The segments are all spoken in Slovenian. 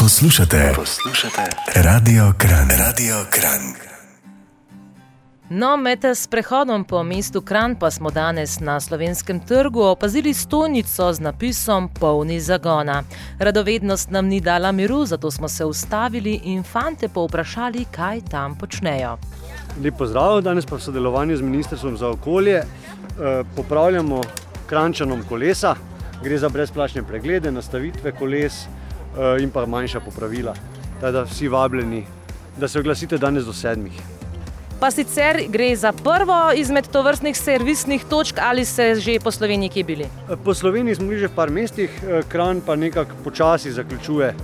Poslušate, poslušate, radio kran, radio kran. No, med sprehodom po mestu Kran pa smo danes na slovenskem trgu opazili stojnico z napisom Polni zagona. Radovednost nam ni dala miru, zato smo se ustavili in fante povprašali, kaj tam počnejo. Lep pozdrav, danes pa v sodelovanju z Ministrstvom za okolje eh, popravljamo krančanom kolesa. Gre za brezplačne preglede, nastavitve koles in pa manjša popravila. Teda vsi vabljeni, da se oglasite danes do sedmih. Pa sicer gre za prvo izmed tovrstnih servisnih točk ali se že po Sloveniji kje bili? Eh, Po Sloveniji smo bili že v par mestih, eh, Kran pa nekako počasi zaključuje eh,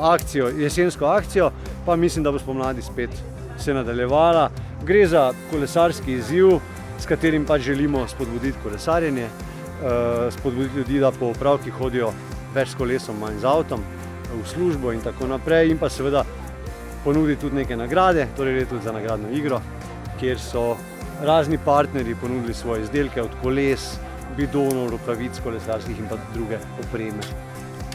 akcijo, jesensko akcijo, pa mislim, da bo spomladi spet se nadaljevala. Gre za kolesarski izziv, s katerim pa želimo spodbuditi kolesarjenje, eh, spodbuditi ljudi, da po opravkih hodijo več s kolesom, manj z avtom, v službo in tako naprej. In pa seveda ponuditi tudi neke nagrade, torej gre tudi za nagradno igro, kjer so razni partnerji ponudili svoje izdelke od koles, bidonov, rokavic, kolesarskih in pa druge opreme.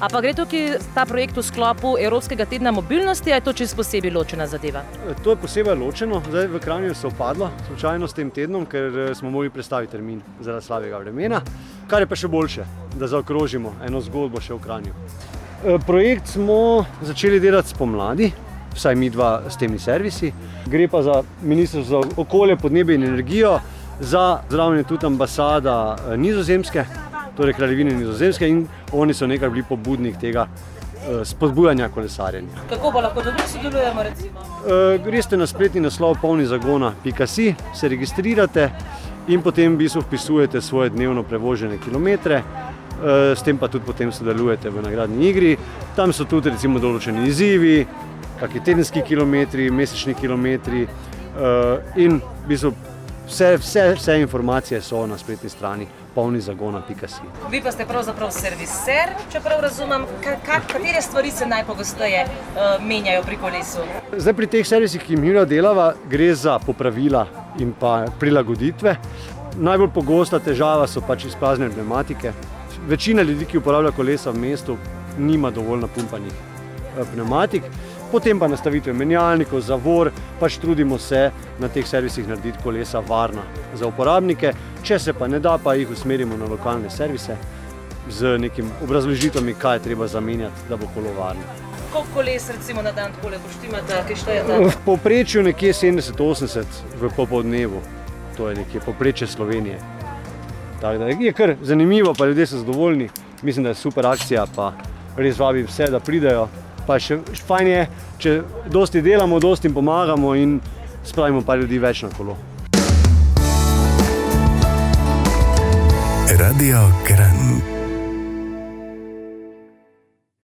A pa gre tukaj ta projekt v sklopu Evropskega tedna mobilnosti, ali je to čisto posebej ločena zadeva? To je posebej ločeno, zdaj v Kranju se opadlo, slučajno s tem tednom, ker eh, smo morali predstaviti termin zaradi slabega vremena, kar je pa še boljše, da zaokrožimo eno zgodbo še v Kranju. Eh, Projekt smo začeli delati spomladi, vsaj mi dva s temi servisi. Gre pa za Ministrstvo za okolje, podnebje in energijo, za zraven je tudi ambasada eh, Nizozemske, torej Kraljevine Nizozemske in oni so nekaj bili pobudnik tega eh, spodbujanja kolesarjenja. Kako pa lahko dobro sodelujemo? Recimo? Greste na spletni naslov polni zagona.si, se registrirate in potem v bistvu vpisujete svoje dnevno prevožene kilometre. eh, S tem pa tudi potem sodelujete v nagradni igri. Tam so tudi recimo določeni izzivi, kakšni tedenski kilometri, mesečni kilometri eh, in v bistvu vse, vse, vse informacije so na spletni strani polni zagona.si. Vi pa ste pravzaprav serviser, če prav razumem. Ka, ka, katere stvari se najpogosteje uh, menjajo pri kolesu? Zdaj pri teh servisih, ki jih mi delava, gre za popravila in pa prilagoditve. Najbolj pogosta težava so pač izpraznjene pneumatike. Večina ljudi, ki uporablja kolesa v mestu, nima dovolj napumpanih eh, pneumatik. Potem pa nastavitve menjalnikov, zavor, pač trudimo se na teh servisih narediti kolesa varna za uporabnike. Če se pa ne da, pa jih usmerimo na lokalne servise z nekim obrazložitvami, kaj je treba zamenjati, da bo kolo varno. Koliko koles recimo na dan takole poštimate, kaj štejete? V povprečju nekje 70-80 v popoldnevu, to je nekje povprečje Slovenije. Tako da je kar zanimivo, pa ljudje so zadovoljni. Mislim, da je super akcija, pa res vabim vse, da pridejo. Pa še fajn je, če dosti delamo, dosti jim pomagamo in spravimo pa ljudi več na kolo. Radio kran.